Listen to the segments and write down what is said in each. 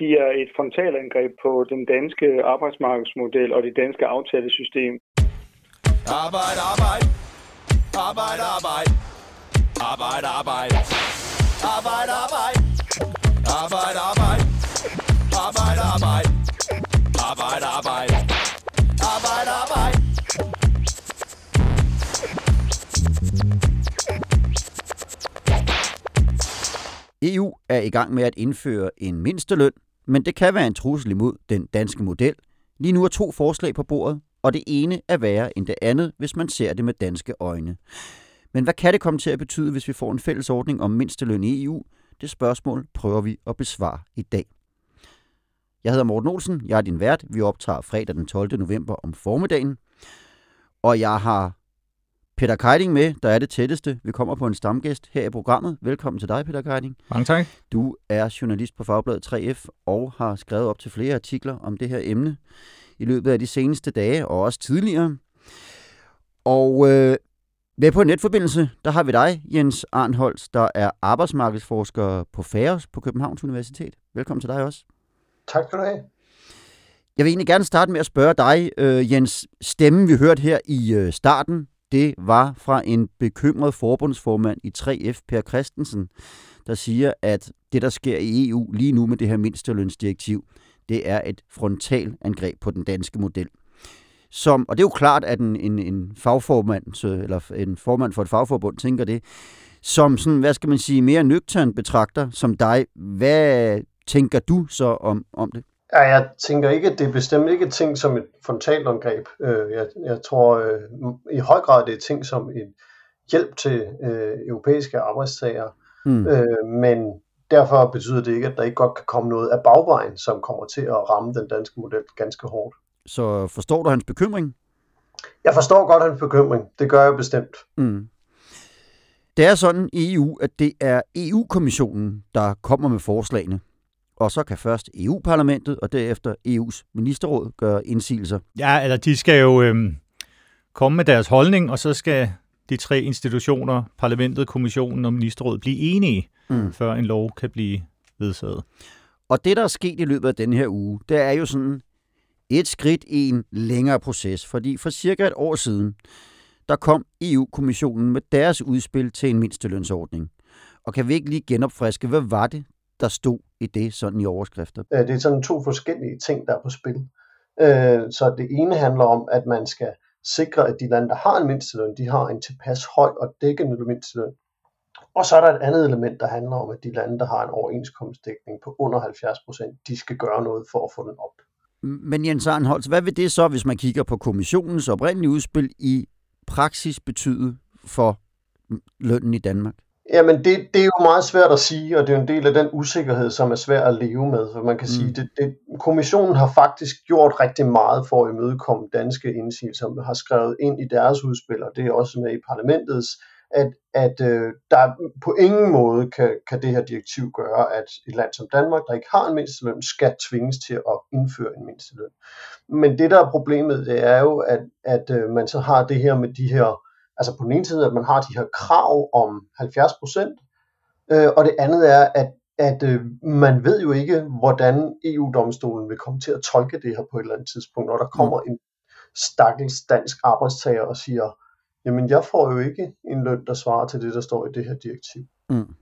de er et frontalangreb på den danske arbejdsmarkedsmodel og det danske aftalesystem. Arbejde, arbejde. Arbejde, arbejde. Arbejde, arbejde. Arbejde, arbejde. Arbejde, arbejde. Arbejde, arbejde. Arbejde, arbejde. Arbejde, arbejde. EU er i gang med at indføre en mindsteløn, men det kan være en trussel imod den danske model. Lige nu er to forslag på bordet, og det ene er værre end det andet, hvis man ser det med danske øjne. Men hvad kan det komme til at betyde, hvis vi får en fælles ordning om mindsteløn i EU? Det spørgsmål prøver vi at besvare i dag. Jeg hedder Morten Olsen, jeg er din vært. Vi optager fredag den 12. november om formiddagen. Og jeg har Peter Keiding med, der er det tætteste. Vi kommer på en stamgæst her i programmet. Velkommen til dig, Peter Keiding. Mange tak. Du er journalist på Fagbladet 3F og har skrevet op til flere artikler om det her emne i løbet af de seneste dage, og også tidligere. Og øh, med på en netforbindelse, der har vi dig, Jens Arnholz, der er arbejdsmarkedsforsker på FARES på Københavns Universitet. Velkommen til dig også. Tak skal du have. Jeg vil egentlig gerne starte med at spørge dig, øh, Jens. Stemmen, vi hørte her i øh, starten, det var fra en bekymret forbundsformand i 3F, Per Christensen, der siger, at det, der sker i EU lige nu med det her mindstelønsdirektiv, det er et frontalangreb på den danske model. Som, og det er jo klart, at en, en, en fagformand, eller en formand for et fagforbund tænker det, som sådan, hvad skal man sige, mere nøgtern betragter som dig. Hvad tænker du så om, om det? Ja, jeg tænker ikke, at det er bestemt ikke ting som et frontalangreb. Øh, jeg, jeg tror øh, i høj grad, det er ting som en hjælp til øh, europæiske arbejdstagere. Mm. Øh, men derfor betyder det ikke, at der ikke godt kan komme noget af bagvejen, som kommer til at ramme den danske model ganske hårdt. Så forstår du hans bekymring? Jeg forstår godt hans bekymring. Det gør jeg bestemt. Mm. Det er sådan i EU, at det er EU-kommissionen, der kommer med forslagene og så kan først EU-parlamentet og derefter EU's ministerråd gøre indsigelser. Ja, eller de skal jo øhm, komme med deres holdning, og så skal de tre institutioner, parlamentet, kommissionen og ministerrådet, blive enige, mm. før en lov kan blive vedtaget. Og det, der er sket i løbet af den her uge, det er jo sådan et skridt i en længere proces, fordi for cirka et år siden, der kom EU-kommissionen med deres udspil til en mindstelønsordning. Og kan vi ikke lige genopfriske, hvad var det, der stod i det sådan i overskrifter? Det er sådan to forskellige ting, der er på spil. Øh, så det ene handler om, at man skal sikre, at de lande, der har en mindsteløn, de har en tilpas høj og dækkende mindsteløn. Og så er der et andet element, der handler om, at de lande, der har en overenskomstdækning på under 70 procent, de skal gøre noget for at få den op. Men Jens Arnholz, hvad vil det så, hvis man kigger på kommissionens oprindelige udspil, i praksis betyde for lønnen i Danmark? Jamen, det, det er jo meget svært at sige, og det er jo en del af den usikkerhed, som er svær at leve med. For man kan mm. sige, det, det, kommissionen har faktisk gjort rigtig meget for at imødekomme danske indsigelser, som har skrevet ind i deres udspil, og det er også med i parlamentets, at, at øh, der på ingen måde kan, kan det her direktiv gøre, at et land som Danmark, der ikke har en mindsteløn, skal tvinges til at indføre en mindsteløn. Men det, der er problemet, det er jo, at, at øh, man så har det her med de her Altså på den ene side, at man har de her krav om 70 procent, øh, og det andet er, at, at øh, man ved jo ikke, hvordan EU-domstolen vil komme til at tolke det her på et eller andet tidspunkt, når der kommer mm. en stakkels dansk arbejdstager og siger, jamen jeg får jo ikke en løn, der svarer til det, der står i det her direktiv. Mm.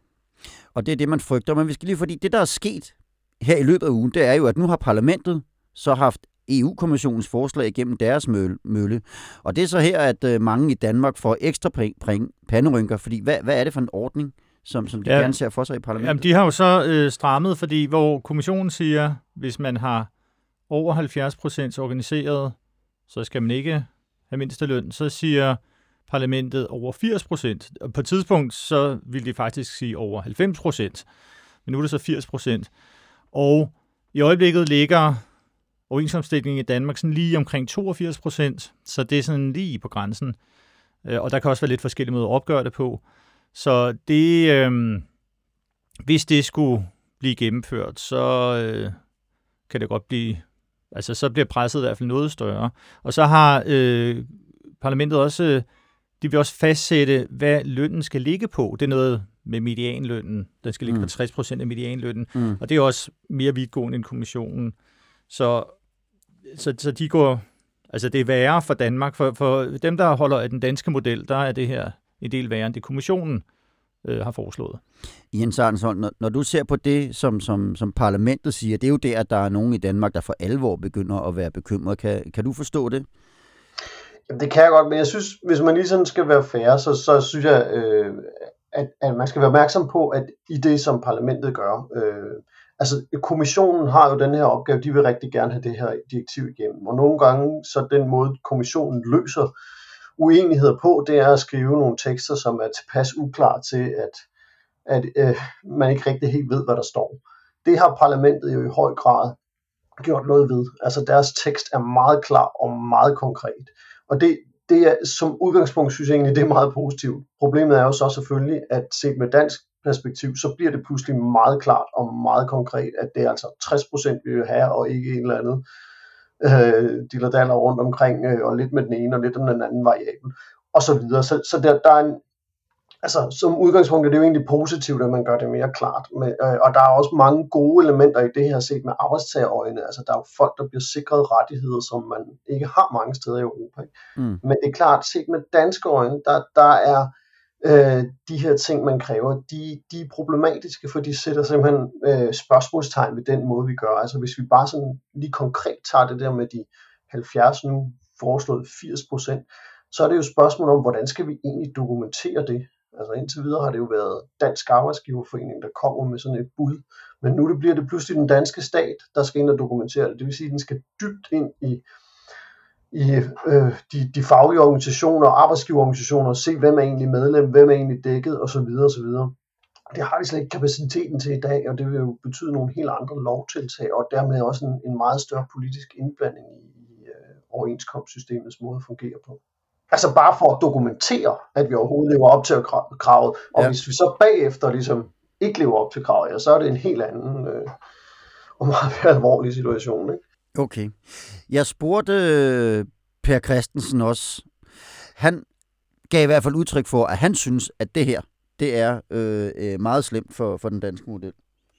Og det er det, man frygter. Men vi skal lige, fordi det, der er sket her i løbet af ugen, det er jo, at nu har parlamentet så haft EU-kommissionens forslag igennem deres mølle. Og det er så her, at øh, mange i Danmark får ekstra panderynker, fordi hvad, hvad er det for en ordning, som, som de ja, gerne ser for sig i parlamentet? Jamen, de har jo så øh, strammet, fordi hvor kommissionen siger, hvis man har over 70 procent organiseret, så skal man ikke have mindsteløn. Så siger parlamentet over 80 procent. På et tidspunkt, så vil de faktisk sige over 90 procent. Men nu er det så 80 procent. Og i øjeblikket ligger overenskomstdækning i Danmark sådan lige omkring 82 procent, så det er sådan lige på grænsen. Øh, og der kan også være lidt forskellige måder at opgøre det på. Så det, øh, hvis det skulle blive gennemført, så øh, kan det godt blive, altså så bliver presset i hvert fald noget større. Og så har øh, parlamentet også, de vil også fastsætte, hvad lønnen skal ligge på. Det er noget, med medianlønnen. Den skal ligge mm. på 60 procent af medianlønnen. Mm. Og det er også mere vidtgående end kommissionen. Så, så, så de går... Altså, det er værre for Danmark. For, for dem, der holder af den danske model, der er det her en del værre end det kommissionen øh, har foreslået. Jens Arnsholm, når, når du ser på det, som, som, som parlamentet siger, det er jo der, at der er nogen i Danmark, der for alvor begynder at være bekymret. Kan, kan du forstå det? Jamen, det kan jeg godt, men jeg synes, hvis man lige sådan skal være fair, så, så synes jeg, øh, at, at man skal være opmærksom på, at i det, som parlamentet gør, øh, altså kommissionen har jo den her opgave, de vil rigtig gerne have det her direktiv igennem, og nogle gange, så den måde kommissionen løser uenigheder på, det er at skrive nogle tekster, som er tilpas uklare til, at, at øh, man ikke rigtig helt ved, hvad der står. Det har parlamentet jo i høj grad gjort noget ved. Altså deres tekst er meget klar og meget konkret. Og det, det er, som udgangspunkt synes jeg egentlig, det er meget positivt. Problemet er jo så selvfølgelig, at set med dansk perspektiv, så bliver det pludselig meget klart og meget konkret, at det er altså 60% vi vil have, og ikke en eller andet øh, dillerdaller rundt omkring, øh, og lidt med den ene og lidt med den anden variabel, og så videre. Så, så der, der er en, altså som udgangspunkt er det jo egentlig positivt, at man gør det mere klart. Med, øh, og der er også mange gode elementer i det her set med arbejdstagerøjne. Altså der er jo folk, der bliver sikret rettigheder, som man ikke har mange steder i Europa. Ikke? Mm. Men det er klart, set med danske øjne, der, der er øh, de her ting, man kræver, de, de er problematiske, for de sætter simpelthen øh, spørgsmålstegn ved den måde, vi gør. Altså hvis vi bare sådan lige konkret tager det der med de 70 nu foreslået 80 procent, så er det jo et spørgsmål om, hvordan skal vi egentlig dokumentere det? Altså indtil videre har det jo været Dansk Arbejdsgiverforening, der kommer med sådan et bud. Men nu det bliver det pludselig den danske stat, der skal ind og dokumentere det. Det vil sige, at den skal dybt ind i, i øh, de, de faglige organisationer og arbejdsgiverorganisationer og se, hvem er egentlig medlem, hvem er egentlig dækket osv. osv. Det har de slet ikke kapaciteten til i dag, og det vil jo betyde nogle helt andre lovtiltag, og dermed også en, en meget større politisk indblanding i, i øh, overenskomstsystemets måde at fungere på. Altså bare for at dokumentere, at vi overhovedet lever op til kravet. Og ja. hvis vi så bagefter ligesom ikke lever op til kravet, ja, så er det en helt anden øh, og meget mere alvorlig situation. Ikke? Okay. Jeg spurgte øh, Per Christensen også. Han gav i hvert fald udtryk for, at han synes, at det her, det er øh, øh meget slemt for, for den danske model.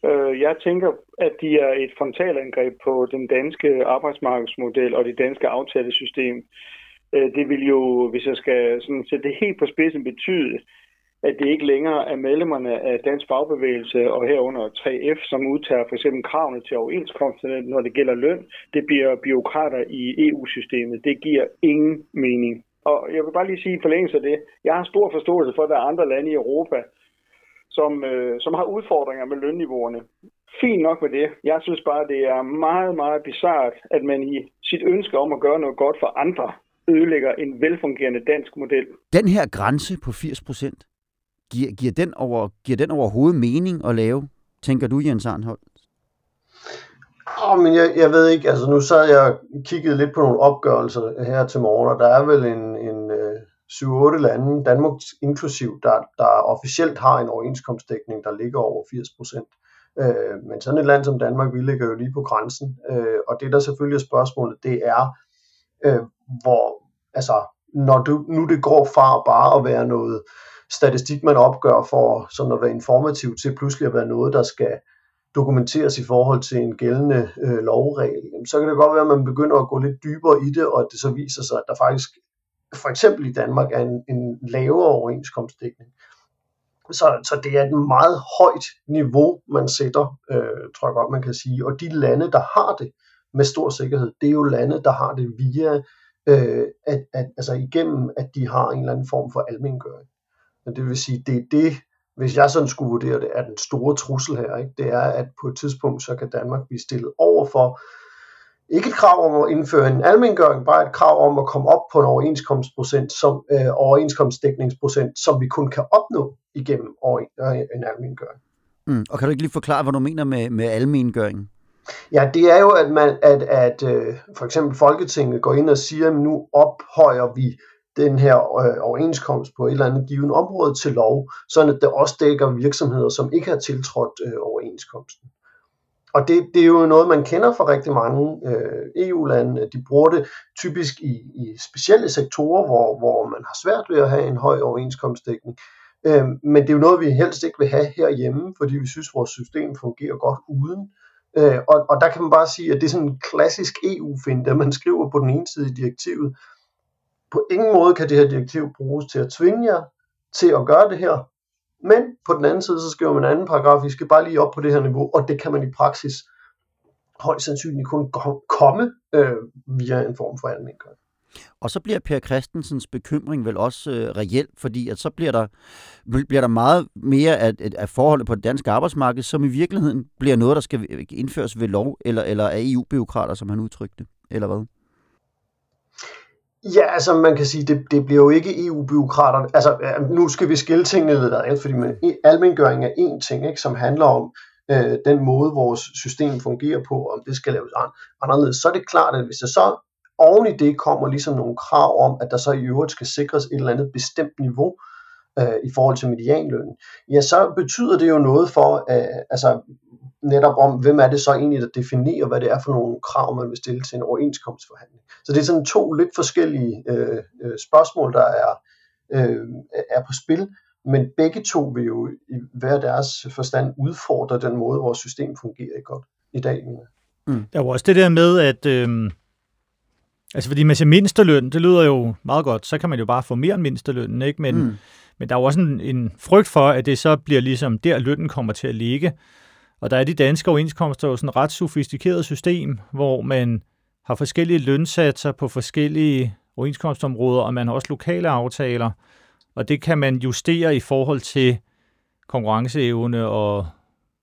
Øh, jeg tænker, at de er et frontalangreb på den danske arbejdsmarkedsmodel og det danske aftalesystem. Det vil jo, hvis jeg skal sådan sætte det helt på spidsen, betyde, at det ikke længere er medlemmerne af dansk fagbevægelse og herunder 3F, som udtager for eksempel kravene til overenskomsterne, når det gælder løn. Det bliver byråkrater i EU-systemet. Det giver ingen mening. Og jeg vil bare lige sige i forlængelse af det, jeg har stor forståelse for, at der er andre lande i Europa, som, øh, som har udfordringer med lønniveauerne. Fint nok med det. Jeg synes bare, det er meget, meget bizart, at man i sit ønske om at gøre noget godt for andre, ødelægger en velfungerende dansk model. Den her grænse på 80 procent, giver, giver, den over, giver den overhovedet mening at lave, tænker du, Jens Arnhold? Oh, men jeg, jeg ved ikke, altså nu sad jeg kiggede lidt på nogle opgørelser her til morgen, og der er vel en, en øh, 7-8 lande, Danmark inklusiv, der, der officielt har en overenskomstdækning, der ligger over 80 procent. Øh, men sådan et land som Danmark, vi ligger jo lige på grænsen. Øh, og det der selvfølgelig er spørgsmålet, det er, øh, hvor, altså, når du, nu det går fra bare at være noget statistik, man opgør for sådan at være informativ, til pludselig at være noget, der skal dokumenteres i forhold til en gældende øh, lovregel, så kan det godt være, at man begynder at gå lidt dybere i det, og at det så viser sig, at der faktisk for eksempel i Danmark er en, en lavere overenskomstdækning. Så, så det er et meget højt niveau, man sætter, øh, tror jeg godt, man kan sige. Og de lande, der har det med stor sikkerhed, det er jo lande, der har det via øh, at, at, altså igennem, at de har en eller anden form for almengøring. Men det vil sige, det er det, hvis jeg sådan skulle vurdere det, er den store trussel her, ikke? det er, at på et tidspunkt, så kan Danmark blive stillet over for, ikke et krav om at indføre en almengøring, bare et krav om at komme op på en overenskomstprocent, som, øh, overenskomstdækningsprocent, som vi kun kan opnå igennem øh, en almengøring. Mm. Og kan du ikke lige forklare, hvad du mener med, med almengøring? Ja, det er jo, at, man, at, at øh, for eksempel Folketinget går ind og siger, at nu ophøjer vi den her øh, overenskomst på et eller andet givet område til lov, så det også dækker virksomheder, som ikke har tiltrådt øh, overenskomsten. Og det, det er jo noget, man kender fra rigtig mange øh, EU-lande. De bruger det typisk i, i specielle sektorer, hvor, hvor man har svært ved at have en høj overenskomstdækning. Øh, men det er jo noget, vi helst ikke vil have herhjemme, fordi vi synes, vores system fungerer godt uden. Øh, og, og der kan man bare sige, at det er sådan en klassisk EU-finde, at man skriver på den ene side i direktivet, på ingen måde kan det her direktiv bruges til at tvinge jer til at gøre det her, men på den anden side, så skriver man en anden paragraf, vi skal bare lige op på det her niveau, og det kan man i praksis højst sandsynligt kun komme øh, via en form for almindelig og så bliver Per Christensens bekymring vel også øh, reelt, fordi at så bliver der, bliver der meget mere af, af forholdet på det danske arbejdsmarked, som i virkeligheden bliver noget, der skal indføres ved lov, eller, eller af EU-byråkrater, som han udtrykte, eller hvad? Ja, altså man kan sige, det, det bliver jo ikke EU-byråkraterne. Altså nu skal vi skille tingene lidt ad, fordi man, almengøring er en ting, ikke, som handler om øh, den måde, vores system fungerer på, om det skal laves anderledes. Så er det klart, at hvis der så oven i det kommer ligesom nogle krav om, at der så i øvrigt skal sikres et eller andet bestemt niveau øh, i forhold til medianlønnen, ja, så betyder det jo noget for, øh, altså netop om, hvem er det så egentlig, der definerer, hvad det er for nogle krav, man vil stille til en overenskomstforhandling. Så det er sådan to lidt forskellige øh, øh, spørgsmål, der er, øh, er på spil, men begge to vil jo i hver deres forstand udfordre den måde, vores system fungerer godt i dag. Mm. Der er jo også det der med, at øh, altså fordi man siger mindsteløn, det lyder jo meget godt, så kan man jo bare få mere end mindstelønnen, ikke? Men, mm. men der er jo også en, en frygt for, at det så bliver ligesom der, lønnen kommer til at ligge. Og der er de danske overenskomster jo sådan et ret sofistikeret system, hvor man har forskellige lønsatser på forskellige overenskomstområder, og man har også lokale aftaler, og det kan man justere i forhold til konkurrenceevne og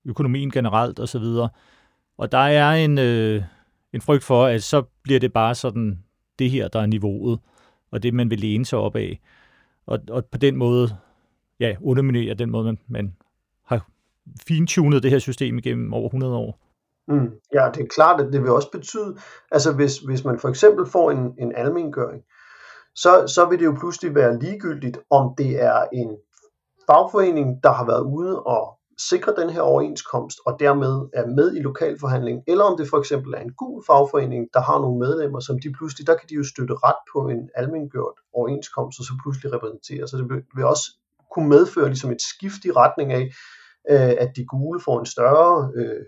økonomien generelt osv. Og, og der er en, øh, en frygt for, at så bliver det bare sådan, det her, der er niveauet, og det, man vil læne sig op af. Og, og på den måde, ja, underminere den måde, man, man har fintunet det her system igennem over 100 år. Mm, ja, det er klart, at det vil også betyde, altså hvis, hvis man for eksempel får en, en almengøring, så, så vil det jo pludselig være ligegyldigt, om det er en fagforening, der har været ude og sikre den her overenskomst, og dermed er med i lokalforhandlingen, eller om det for eksempel er en gul fagforening, der har nogle medlemmer, som de pludselig, der kan de jo støtte ret på en almengjort overenskomst, og så pludselig repræsentere. Så det vil også kunne medføre ligesom et skift i retning af, øh, at de gule får en større, øh,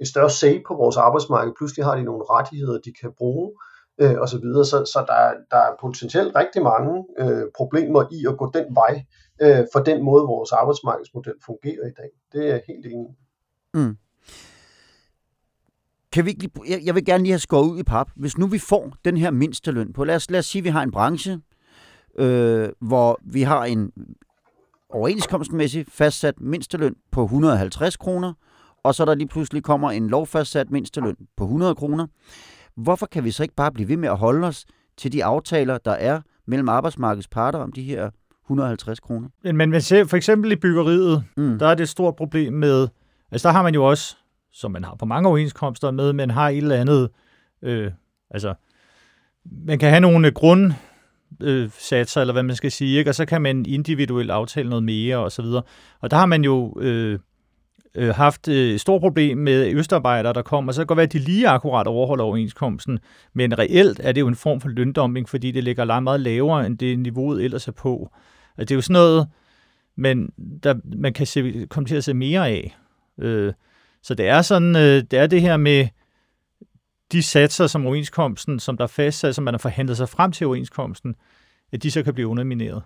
et større say på vores arbejdsmarked. Pludselig har de nogle rettigheder, de kan bruge, øh, og så videre. Så, så der, der er potentielt rigtig mange øh, problemer i at gå den vej, øh, for den måde, vores arbejdsmarkedsmodel fungerer i dag. Det er jeg helt enig i. Mm. Kan vi ikke lige, jeg vil gerne lige have skåret ud i pap. Hvis nu vi får den her mindsteløn på, lad os, lad os sige, at vi har en branche, øh, hvor vi har en overenskomstmæssig fastsat mindsteløn på 150 kroner, og så der lige pludselig kommer en lovfastsat mindsteløn på 100 kroner. Hvorfor kan vi så ikke bare blive ved med at holde os til de aftaler, der er mellem arbejdsmarkedets parter om de her 150 kroner? Men man ser for eksempel i byggeriet, mm. der er det et stort problem med, altså der har man jo også, som man har på mange overenskomster med, man har et eller andet, øh, altså man kan have nogle grund øh, satser, eller hvad man skal sige, ikke? og så kan man individuelt aftale noget mere og så videre. Og der har man jo øh, øh, haft øh, et stort problem med østarbejdere, der kommer, så kan det godt være, at de lige akkurat overholder overenskomsten, men reelt er det jo en form for løndumping, fordi det ligger langt meget lavere, end det niveauet ellers er på. Altså, det er jo sådan noget, men der, man kan se, komme til at se mere af. Øh, så det er sådan, øh, det er det her med de satser, som overenskomsten, som der er fastsat, som man har forhandlet sig frem til overenskomsten, at de så kan blive undermineret.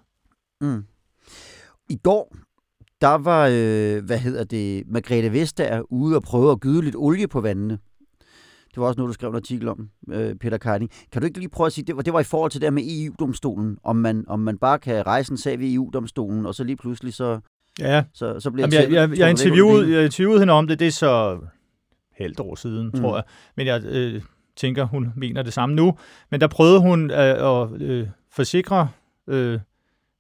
Mm. I går, der var, øh, hvad hedder det, Margrethe Vestager ude og prøve at gyde lidt olie på vandene. Det var også noget, du skrev en artikel om, øh, Peter Keining. Kan du ikke lige prøve at sige, det var, det var i forhold til det med EU-domstolen, om man, om man bare kan rejse en sag ved EU-domstolen, og så lige pludselig så, ja. så, så bliver Jamen, jeg, jeg, jeg, interviewede, jeg interviewede hende om det, det er så halvt år siden, mm. tror jeg. Men jeg øh, tænker, hun mener det samme nu. Men der prøvede hun øh, at øh, forsikre øh,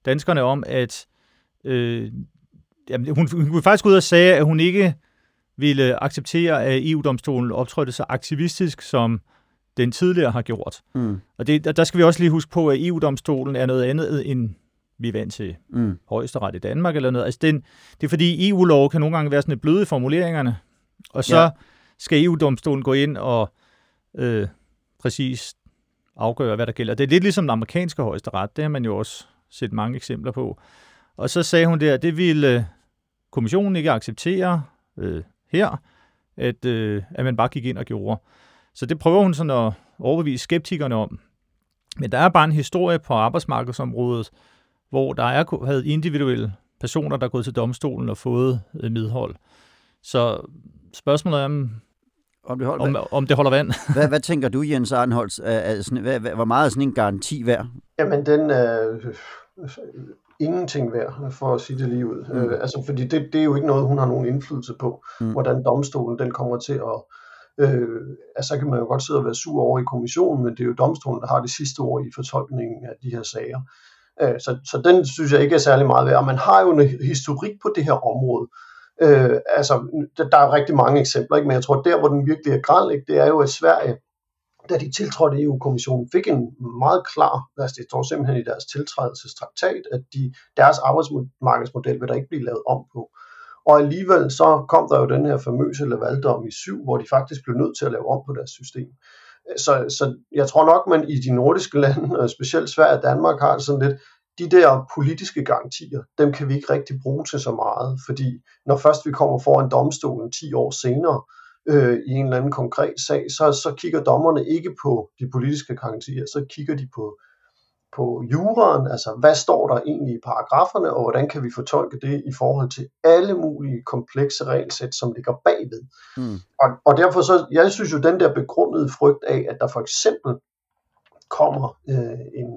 danskerne om, at øh, jamen, hun, hun kunne faktisk ud og sige, at hun ikke ville acceptere, at EU-domstolen optrådte så aktivistisk, som den tidligere har gjort. Mm. Og det, der skal vi også lige huske på, at EU-domstolen er noget andet end vi er vant til mm. højesteret i Danmark eller noget. Altså den, det er fordi EU-lov kan nogle gange være sådan et bløde i formuleringerne, og så ja skal EU-domstolen gå ind og øh, præcis afgøre, hvad der gælder. Det er lidt ligesom den amerikanske højesteret, det har man jo også set mange eksempler på. Og så sagde hun der, at det ville øh, kommissionen ikke acceptere øh, her, at, øh, at man bare gik ind og gjorde. Så det prøver hun sådan at overbevise skeptikerne om. Men der er bare en historie på arbejdsmarkedsområdet, hvor der er havde individuelle personer, der er gået til domstolen og fået øh, medhold. Så spørgsmålet er, om, om, det, holder, om, om det holder vand. hvad, hvad tænker du, Jens Arnholz? Er sådan, hvad, hvor meget er sådan en garanti værd? Jamen, den er øh, ingenting værd, for at sige det lige ud. Mm. Øh, altså, fordi det, det er jo ikke noget, hun har nogen indflydelse på, mm. hvordan domstolen den kommer til at... Øh, altså, så kan man jo godt sidde og være sur over i kommissionen, men det er jo domstolen, der har det sidste ord i fortolkningen af de her sager. Øh, så, så den synes jeg ikke er særlig meget værd. Man har jo en historik på det her område. Øh, altså, der er rigtig mange eksempler, ikke? men jeg tror, der hvor den virkelig er græld, ikke, det er jo, at Sverige, da de tiltrådte EU-kommissionen, fik en meget klar, altså det står simpelthen i deres tiltrædelsestraktat, at de, deres arbejdsmarkedsmodel vil der ikke blive lavet om på. Og alligevel så kom der jo den her famøse Lavaldom i syv, hvor de faktisk blev nødt til at lave om på deres system. Så, så jeg tror nok, man i de nordiske lande, og specielt Sverige og Danmark, har sådan lidt, de der politiske garantier, dem kan vi ikke rigtig bruge til så meget, fordi når først vi kommer foran domstolen 10 år senere øh, i en eller anden konkret sag, så, så kigger dommerne ikke på de politiske garantier, så kigger de på på juraen, altså hvad står der egentlig i paragraferne, og hvordan kan vi fortolke det i forhold til alle mulige komplekse regelsæt, som ligger bagved. Mm. Og, og derfor så, jeg synes jo, den der begrundede frygt af, at der for eksempel kommer øh, en,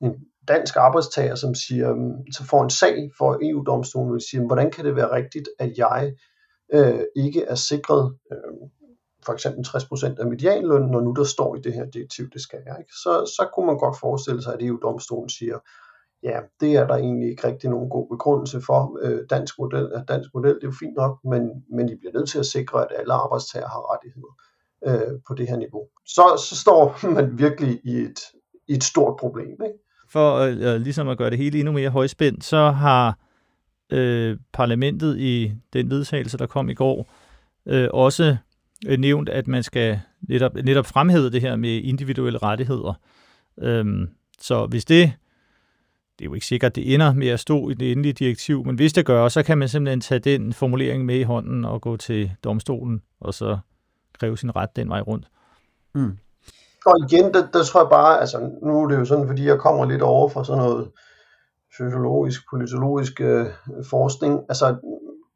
en dansk arbejdstager, som siger, mm, så får en sag for EU-domstolen, og siger, mm, hvordan kan det være rigtigt, at jeg øh, ikke er sikret øh, for eksempel 60% af medianløn, når nu der står i det her direktiv, det skal jeg. Ikke? Så, så kunne man godt forestille sig, at EU-domstolen siger, ja, det er der egentlig ikke rigtig nogen god begrundelse for. Øh, dansk model er dansk model, det er jo fint nok, men, men I bliver nødt til at sikre, at alle arbejdstager har rettigheder øh, på det her niveau. Så, så står man virkelig i et, i et stort problem. Ikke? For øh, ligesom at gøre det hele endnu mere højspændt, så har øh, parlamentet i den vedtagelse, der kom i går, øh, også øh, nævnt, at man skal netop, netop fremhæve det her med individuelle rettigheder. Øhm, så hvis det, det er jo ikke sikkert, at det ender med at stå i det endelige direktiv, men hvis det gør, så kan man simpelthen tage den formulering med i hånden og gå til domstolen, og så kræve sin ret den vej rundt. Mm. Og igen, der, der tror jeg bare, altså nu er det jo sådan, fordi jeg kommer lidt over fra sådan noget sociologisk, politologisk øh, forskning, altså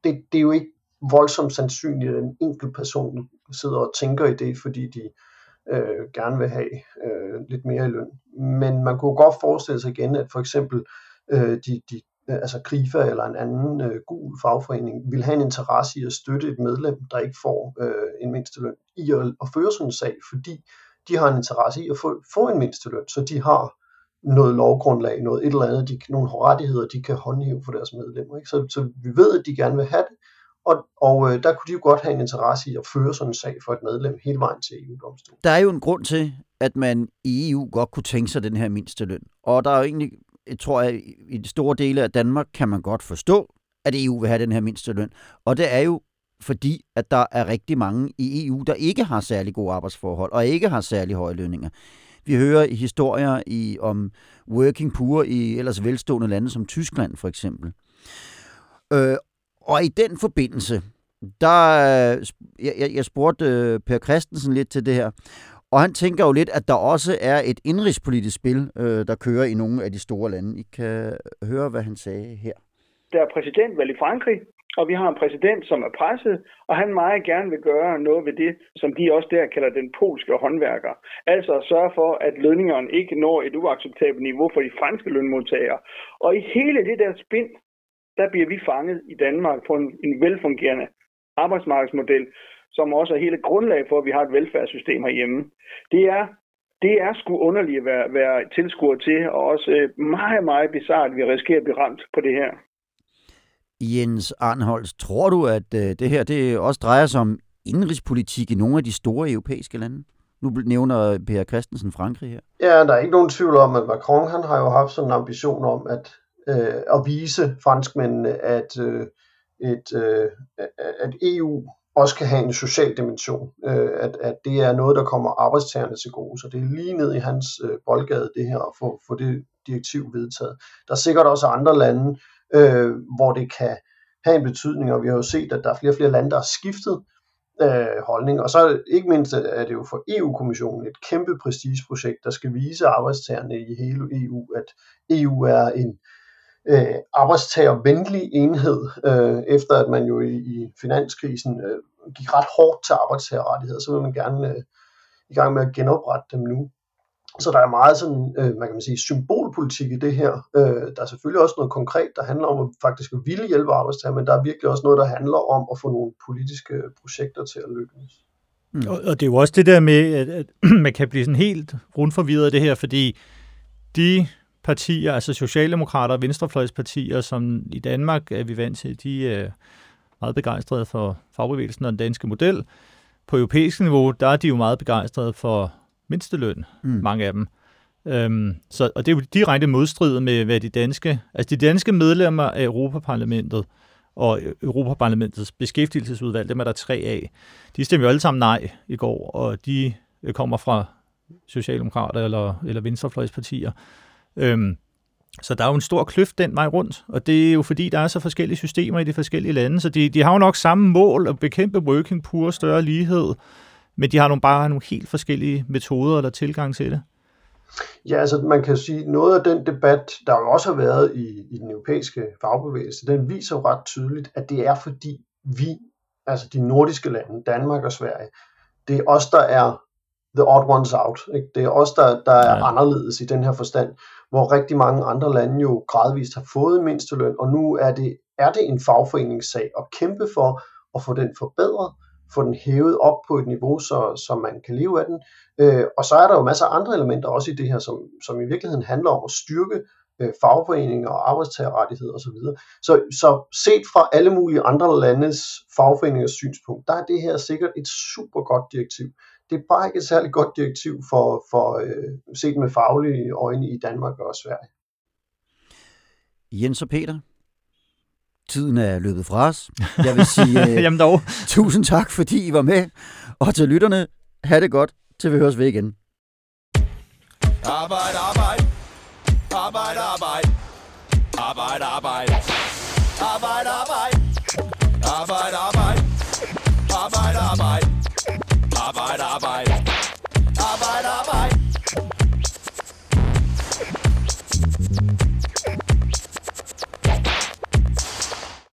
det, det er jo ikke voldsomt sandsynligt, at en enkelt person sidder og tænker i det, fordi de øh, gerne vil have øh, lidt mere i løn. Men man kunne godt forestille sig igen, at for eksempel øh, de, de, øh, altså Krifa eller en anden øh, gul fagforening vil have en interesse i at støtte et medlem, der ikke får øh, en mindsteløn, i at, at føre sådan en sag, fordi de har en interesse i at få, få en mindsteløn, så de har noget lovgrundlag, noget et eller andet, de, nogle rettigheder, de kan håndhæve for deres medlemmer. Ikke? Så, så vi ved, at de gerne vil have det, og, og øh, der kunne de jo godt have en interesse i at føre sådan en sag for et medlem hele vejen til EU-domstolen. Der er jo en grund til, at man i EU godt kunne tænke sig den her mindsteløn. Og der er jo egentlig, jeg tror jeg, i de store dele af Danmark kan man godt forstå, at EU vil have den her mindsteløn. Og det er jo fordi, at der er rigtig mange i EU, der ikke har særlig gode arbejdsforhold og ikke har særlig høje lønninger. Vi hører historier i, om working poor i ellers velstående lande som Tyskland for eksempel. Øh, og i den forbindelse, der, jeg, jeg spurgte øh, Per Christensen lidt til det her, og han tænker jo lidt, at der også er et indrigspolitisk spil, øh, der kører i nogle af de store lande. I kan høre, hvad han sagde her. Der er præsidentvalg i Frankrig, og vi har en præsident, som er presset, og han meget gerne vil gøre noget ved det, som de også der kalder den polske håndværker. Altså sørge for, at lønningerne ikke når et uacceptabelt niveau for de franske lønmodtagere. Og i hele det der spind, der bliver vi fanget i Danmark på en, en velfungerende arbejdsmarkedsmodel, som også er hele grundlag for, at vi har et velfærdssystem herhjemme. Det er, det er sgu underligt at være, være tilskuer til, og også øh, meget, meget bizart, at vi risikerer at blive ramt på det her. Jens Arnholz, tror du, at øh, det her det også drejer sig om indrigspolitik i nogle af de store europæiske lande? Nu nævner Per Christensen Frankrig her. Ja, der er ikke nogen tvivl om, at Macron han har jo haft sådan en ambition om, at øh, at vise franskmændene, at, øh, et, øh, at EU også kan have en social dimension, øh, at, at det er noget, der kommer arbejdstagerne til gode. Så det er lige ned i hans øh, boldgade, det her, at få, få det direktiv vedtaget. Der er sikkert også andre lande, øh, hvor det kan have en betydning, og vi har jo set, at der er flere og flere lande, der har skiftet øh, holdning. Og så ikke mindst øh, er det jo for EU-kommissionen et kæmpe prestigeprojekt, der skal vise arbejdstagerne i hele EU, at EU er en øh, arbejdstagervenlig enhed, øh, efter at man jo i, i finanskrisen øh, gik ret hårdt til arbejdstagerrettigheder, så vil man gerne øh, i gang med at genoprette dem nu. Så der er meget sådan, øh, man kan man sige, symbolpolitik i det her. Øh, der er selvfølgelig også noget konkret, der handler om at faktisk at ville hjælpe arbejdstager, men der er virkelig også noget, der handler om at få nogle politiske projekter til at lykkes. Mm. Og, og det er jo også det der med, at, at man kan blive sådan helt rundforvirret af det her, fordi de partier, altså Socialdemokrater og Venstrefløjspartier, som i Danmark er vi vant til, de er meget begejstrede for fagbevægelsen og den danske model. På europæisk niveau, der er de jo meget begejstrede for mindsteløn, mm. mange af dem. Øhm, så, og det er jo direkte modstrid med, hvad de danske, altså de danske medlemmer af Europaparlamentet og Europaparlamentets beskæftigelsesudvalg, dem er der tre af, de stemmer jo alle sammen nej i går, og de kommer fra Socialdemokrater eller, eller Venstrefløjspartier. Øhm, så der er jo en stor kløft den vej rundt, og det er jo fordi, der er så forskellige systemer i de forskellige lande, så de, de har jo nok samme mål at bekæmpe working poor, større lighed, men de har nogle, bare nogle helt forskellige metoder eller tilgang til det. Ja, altså man kan sige, noget af den debat, der jo også har været i, i den europæiske fagbevægelse, den viser jo ret tydeligt, at det er fordi vi, altså de nordiske lande, Danmark og Sverige, det er os, der er the odd ones out. Ikke? Det er os, der, der er ja. anderledes i den her forstand, hvor rigtig mange andre lande jo gradvist har fået mindsteløn, og nu er det, er det en fagforeningssag at kæmpe for at få den forbedret, få den hævet op på et niveau, så, så man kan leve af den. Øh, og så er der jo masser af andre elementer også i det her, som, som i virkeligheden handler om at styrke øh, fagforeninger og arbejdstagerrettigheder osv. Så, så set fra alle mulige andre landes fagforeningers synspunkt, der er det her sikkert et super godt direktiv. Det er bare ikke et særligt godt direktiv for, for øh, set med faglige øjne i Danmark og Sverige. Jens og Peter, tiden er løbet fra os. Jeg vil sige uh, Jamen dog. tusind tak, fordi I var med. Og til lytterne, have det godt, til vi høres ved igen. Arbejde, arbejde. Arbejde, arbejde. Arbejde, arbejde. Arbejde, arbejde. Arbejde, arbejde. Arbejde, arbejde. Arbejde, arbejde.